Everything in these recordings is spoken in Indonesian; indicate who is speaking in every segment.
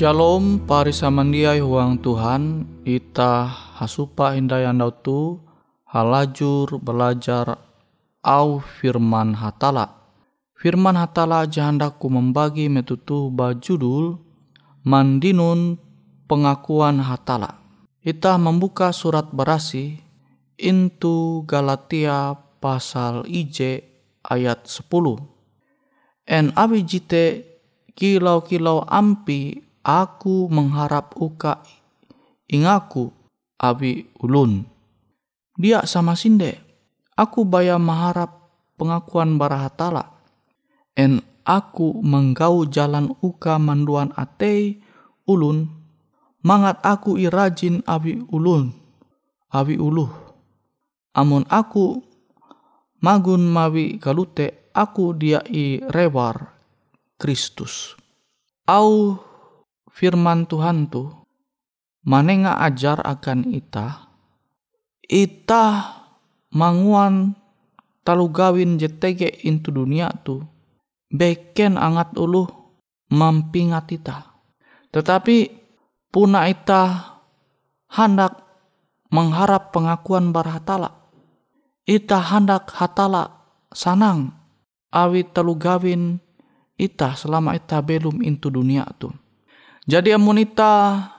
Speaker 1: Shalom pari samandiai huang Tuhan ita hasupa hindayandau tu halajur belajar au firman hatala. Firman hatala jahandaku membagi metutu bajudul mandinun pengakuan hatala. Ita membuka surat berasi intu Galatia pasal IJ ayat 10. En abi jite kilau-kilau ampi aku mengharap uka ingaku abi ulun. Dia sama sinde. Aku baya mengharap pengakuan barahatala. En aku menggau jalan uka manduan atei ulun. Mangat aku irajin abi ulun. Abi uluh. Amun aku magun mawi kalute aku dia i rewar Kristus. Au firman Tuhan tu manenga ajar akan ita ita manguan talu gawin jetege into dunia tu beken angat ulu mampingat ita tetapi puna ita hendak mengharap pengakuan barhatala. Ita hendak hatala sanang awi talu gawin ita selama ita belum into dunia tu jadi amun ita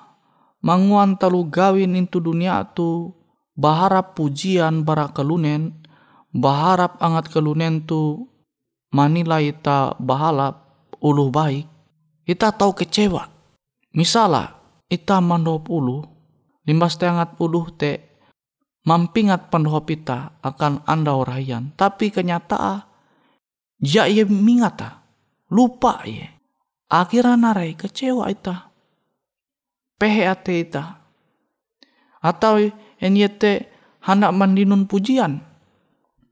Speaker 1: manguan talu gawin into dunia tu baharap pujian bara kelunen baharap angat kelunen tu manilai ita bahalap ulu baik. Ita tahu kecewa. Misala ita mandop ulu limbas te angat ulu te mampingat pandhop ita akan anda orayan tapi kenyataan ya ia mingata lupa ye akhirnya narai kecewa ita pehe ate ita. Atau en yete hendak mandinun pujian.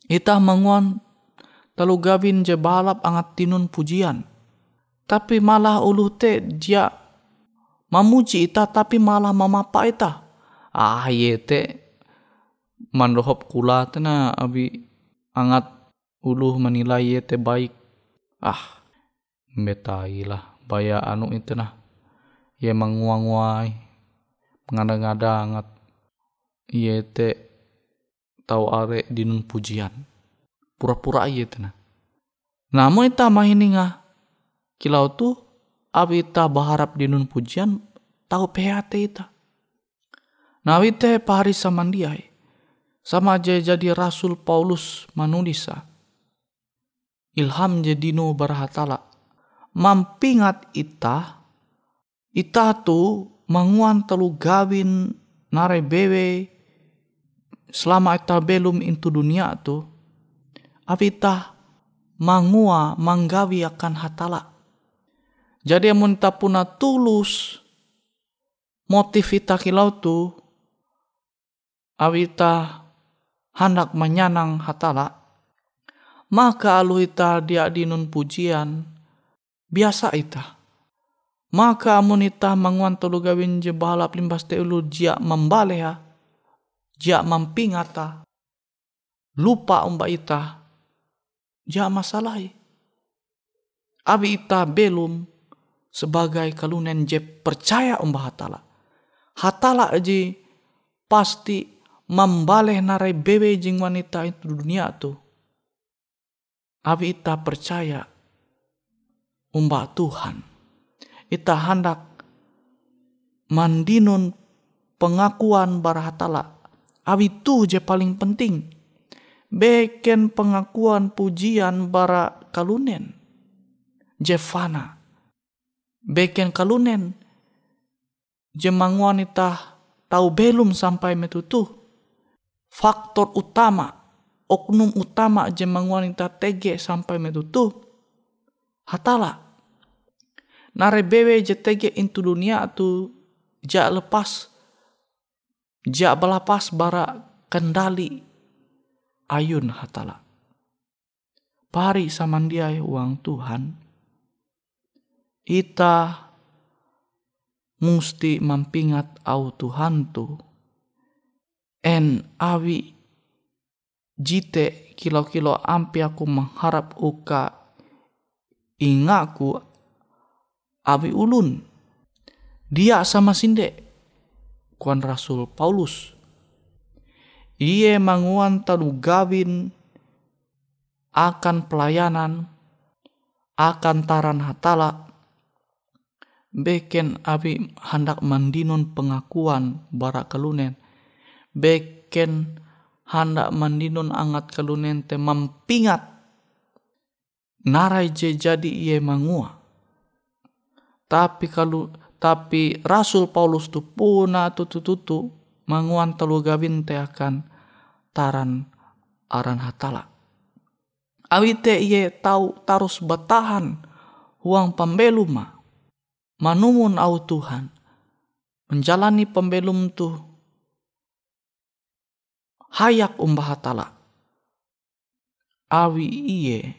Speaker 1: Ita manguan talu gawin je balap angat tinun pujian. Tapi malah ulu te dia mamuji ita tapi malah mamapa ita. Ah yete mandohop kula tena abi angat ulu menilai yete baik. Ah betai lah baya anu itu nah. Ye manguang-nguai mengada-ngada angat yete tau are dinun pujian. Pura-pura aja tena namun ita mahininga kilau tu abi ita baharap dinun pujian tahu PHT ita. Nah te pahari samandiai sama aja jadi Rasul Paulus manulisa. Ilham jedino barhatala mampingat ita ita tu manguan telu gawin nare bewe selama ita belum into dunia tu. Ita mangua manggawi akan hatala. Jadi amun ita puna tulus motif ita kilau tu ita hendak menyanang hatala. Maka alu ita dia dinun pujian biasa ita. Maka amun ita manguan tolu gawin je balap limbas te ulu jia membaleha ja mampingata lupa umba ita ja masalah abi ita belum sebagai kalunen je percaya umba hatala. Hatala aji pasti membaleh narai bebe jing wanita itu dunia tu. Abi ita percaya umba Tuhan ita hendak mandinun pengakuan barahatala Awi tu je paling penting. Beken pengakuan pujian bara kalunen. Jefana. Beken kalunen. Jemang wanita tahu belum sampai metutu. Faktor utama, oknum utama jemang wanita tege sampai metutu. Hatala. Nare bewe je tege into dunia tu ja lepas Ja balapas bara kendali ayun hatala. Pari samandiai uang Tuhan. Ita musti mampingat au Tuhan tu. En awi jite kilo-kilo ampi aku mengharap uka ingaku awi ulun. Dia sama sinde kuan Rasul Paulus. Ia manguan tadu gawin akan pelayanan akan taran hatala beken abi hendak mandinun pengakuan bara kelunen beken hendak mandinun angat kelunen te mampingat
Speaker 2: narai je jadi iye mangua. Tapi kalau tapi Rasul Paulus tu puna tutu-tutu manguan telu gawin te akan taran aran hatala. Awite iye tau tarus batahan huang pembeluma. Manumun au Tuhan. Menjalani pembelum tu hayak umbah hatala. Awi iye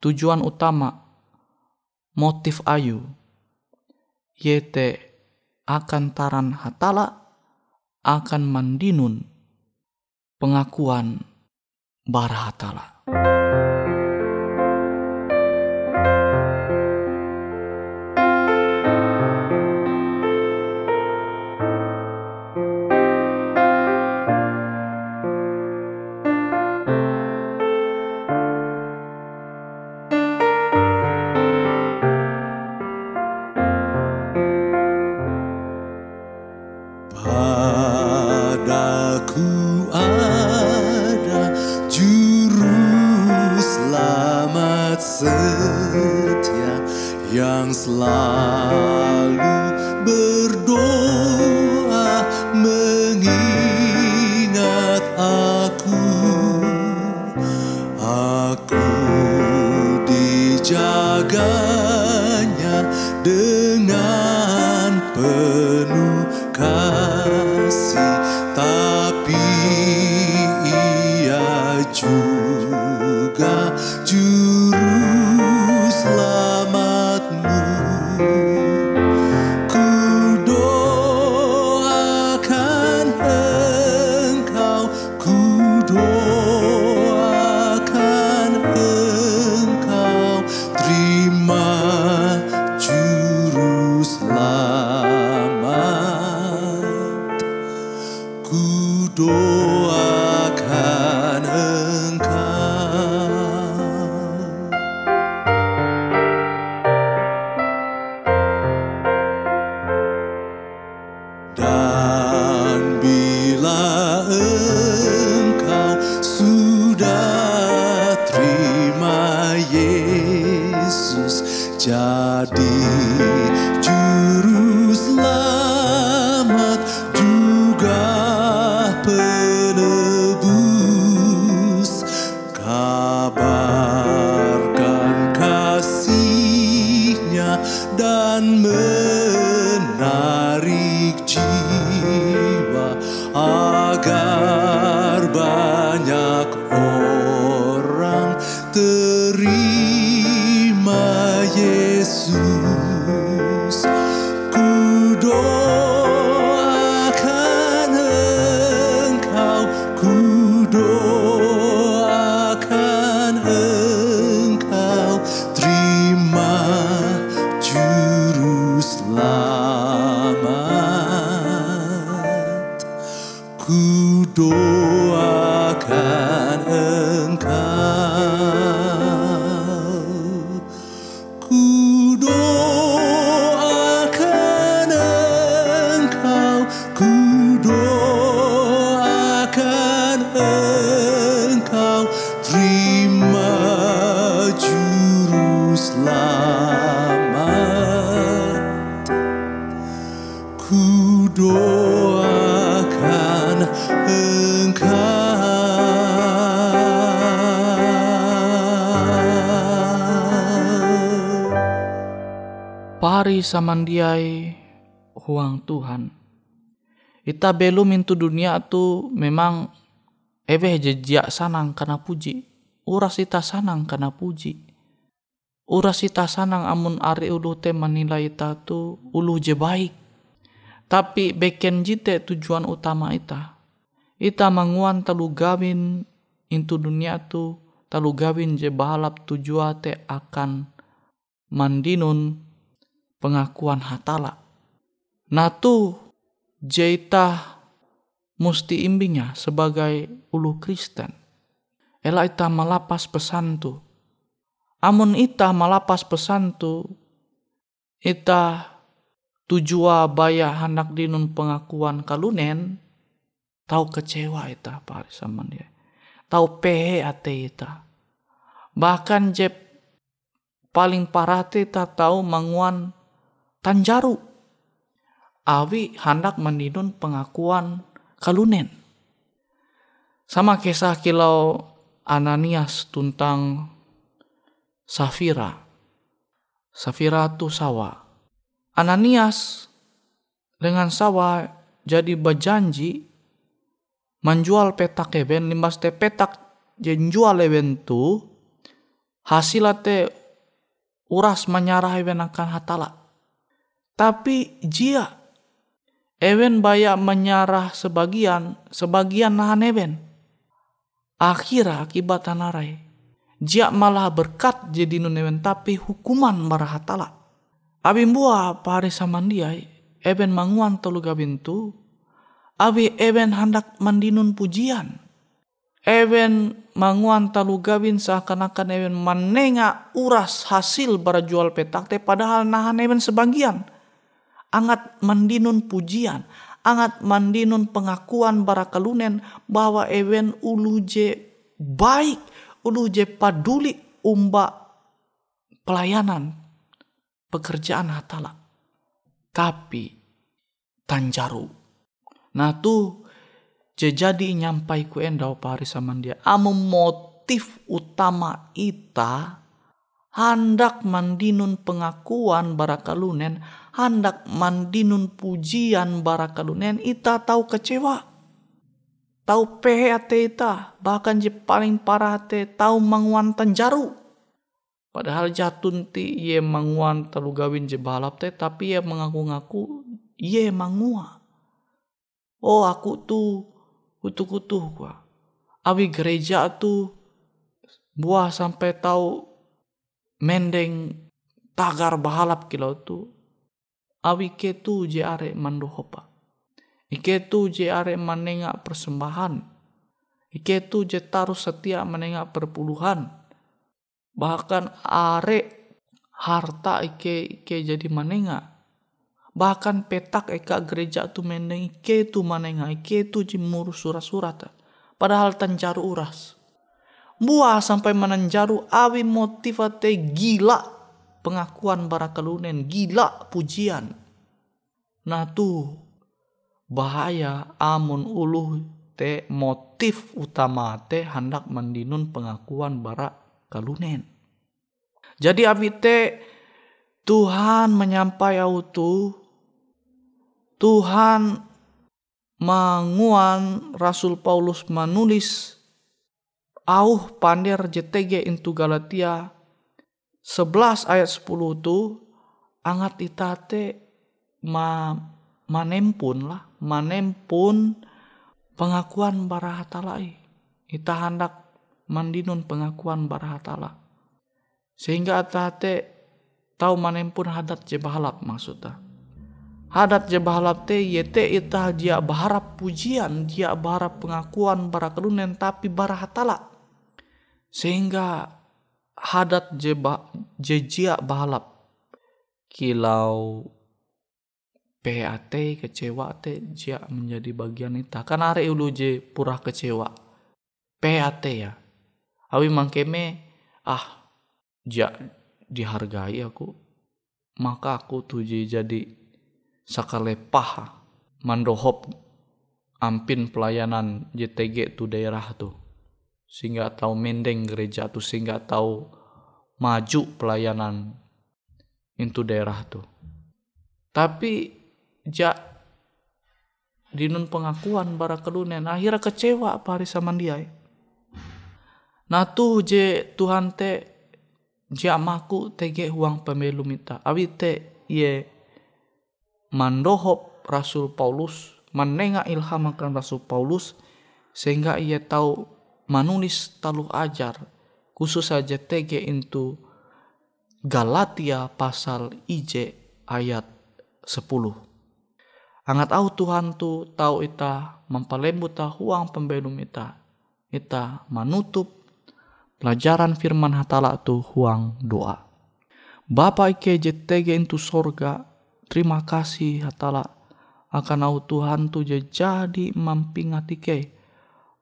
Speaker 2: tujuan utama motif ayu yete akan taran hatala akan mandinun pengakuan bara samandiai huang Tuhan. Ita belum into dunia tu memang ebe jejak sanang kana puji. Uras ita sanang kana puji. Uras ita sanang amun ari ulu te menilai ita tu ulu je baik. Tapi beken jite tujuan utama ita. Ita manguan talu gawin into dunia tu talu gawin je bahalap tujuan te akan mandinun pengakuan hatala. Nah tu jaita musti imbingnya sebagai ulu Kristen. Ela ita malapas pesan tu. Amun ita malapas pesan tu, ita tujua baya hendak dinun pengakuan kalunen, tahu kecewa ita pari sama dia. Tahu pehe ate ita.
Speaker 1: Bahkan je paling parah te tak tahu manguan tanjaru. Awi hendak mendinun pengakuan kalunen. Sama kisah kilau Ananias tentang Safira. Safira tu sawa. Ananias dengan sawa jadi berjanji menjual petak even limbas te petak jenjual even tu hasil te uras menyarah even akan hatala. Tapi jia even banyak menyarah sebagian, sebagian nahan even. Akhirnya akibat tanarai. Jia malah berkat jadi nun even tapi hukuman marah hatala. Abim buah pare samandiai, even manguan telu gabin tu, abi even hendak mandinun pujian. Even manguan talu gawin seakan-akan even menengah uras hasil jual petak padahal nahan even sebagian. Angat mandinun pujian, angat mandinun pengakuan barakalunen bahwa even ulu je baik, ulu je paduli umba pelayanan pekerjaan hatala. Tapi tanjaru. Nah tu jadi nyampai ku endau pari sama dia. Amo motif utama ita hendak mandinun pengakuan barakalunen, hendak mandinun pujian barakalunen, ita tahu kecewa. Tahu PHT ita, bahkan je paling parah te tahu manguan tanjaru. Padahal jatun ti ye manguan telu gawin je balap te, tapi ye mengaku-ngaku ye mangua. Oh aku tuh kutu-kutu gua. Awi gereja tuh buah sampai tahu mendeng tagar bahalap kilau tu. Awi ke tu je are mandohopa. Ike tu je are menengak persembahan. Ike tu je taruh setia menengak perpuluhan. Bahkan are harta ike ike jadi menengak bahkan petak eka gereja tu mendeng ike tu manenga ike tu jimur surat-surat padahal tanjaru uras buah sampai menanjaru awi motivate gila pengakuan barakalunen gila pujian. Nah tu bahaya amun ulu te motif utama te hendak mendinun pengakuan bara kalunen. Jadi abi te Tuhan menyampai autu Tuhan manguan Rasul Paulus menulis auh pander JTG into Galatia 11 ayat 10 tu angat itate ma manempun lah manempun pengakuan barahatalai ita hendak mandinun pengakuan barahatala. Sehingga atate tahu manempun hadat je bahalap maksudnya hadat je bahalap te yete ita dia berharap pujian dia berharap pengakuan para kelunen tapi bara hatala sehingga hadat je ba, je jia bahalap kilau PAT kecewa te jia menjadi bagian ita kan are ulu je purah kecewa. PAT ya. Awi mangkeme ah jia dihargai aku maka aku tuh jadi sakale paha. Mandohop ampin pelayanan JTG tu daerah tu sehingga tahu mendeng gereja tu sehingga tahu maju pelayanan itu daerah tu tapi ja dinun pengakuan bara kelunen akhirnya kecewa pari sama dia nah tu je Tuhan te jamaku tege uang pemilu minta awi te ye mandohop Rasul Paulus, menengah ilham akan Rasul Paulus, sehingga ia tahu menulis taluh ajar, khusus saja TG itu Galatia pasal IJ ayat 10. Angat au Tuhan tu tahu ita mempalembut huang pembelum ita. Ita menutup pelajaran firman hatala tu huang doa. Bapa ike JTG itu sorga Terima kasih hatala akan au Tuhan tu jadi mampingat ike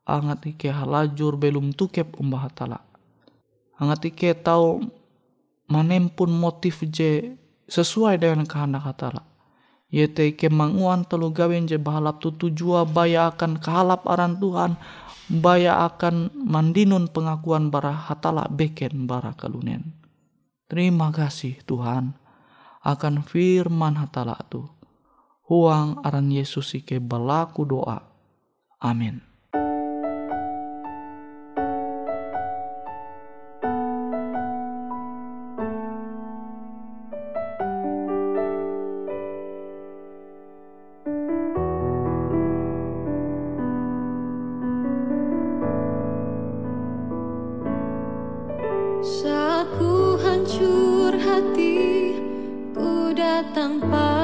Speaker 1: angat ike halajur belum tukep umbah hatala.
Speaker 3: Hangat ike tahu manempun motif je sesuai dengan kehendak hatala. Yete ike manguan telu gawen je bahalap tu tujua baya akan kehalap aran Tuhan. Baya akan mandinun pengakuan bara hatala beken bara kalunen. Terima kasih Tuhan akan firman hatala tu. Huang aran Yesus ike balaku doa. Amin. Saat ku hancur hati, ku datang padamu.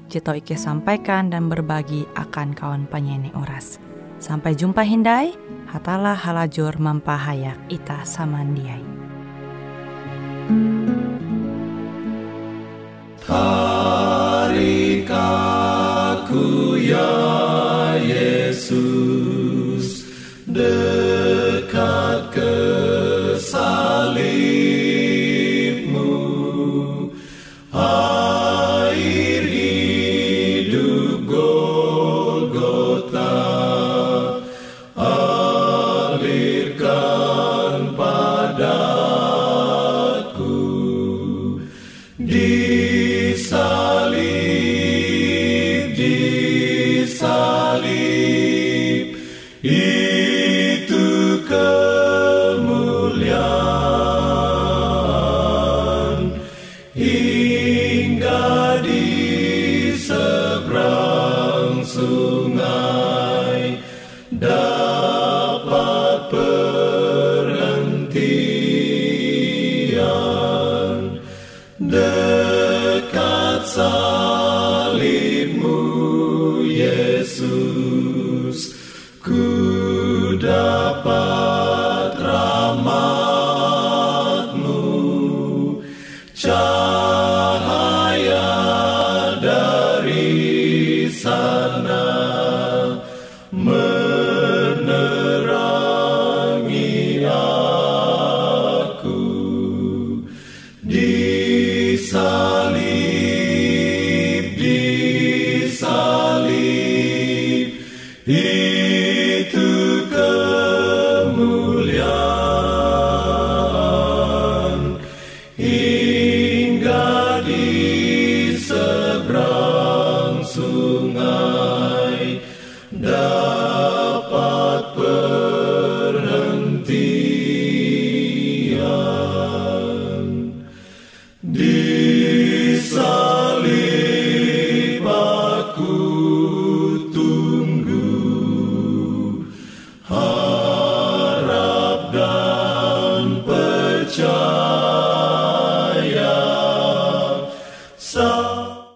Speaker 4: tau Ike sampaikan dan berbagi akan kawan penyanyi oras. Sampai jumpa Hindai, hatalah halajur mampahayak ita samandiai.
Speaker 5: Tarik aku ya Yesus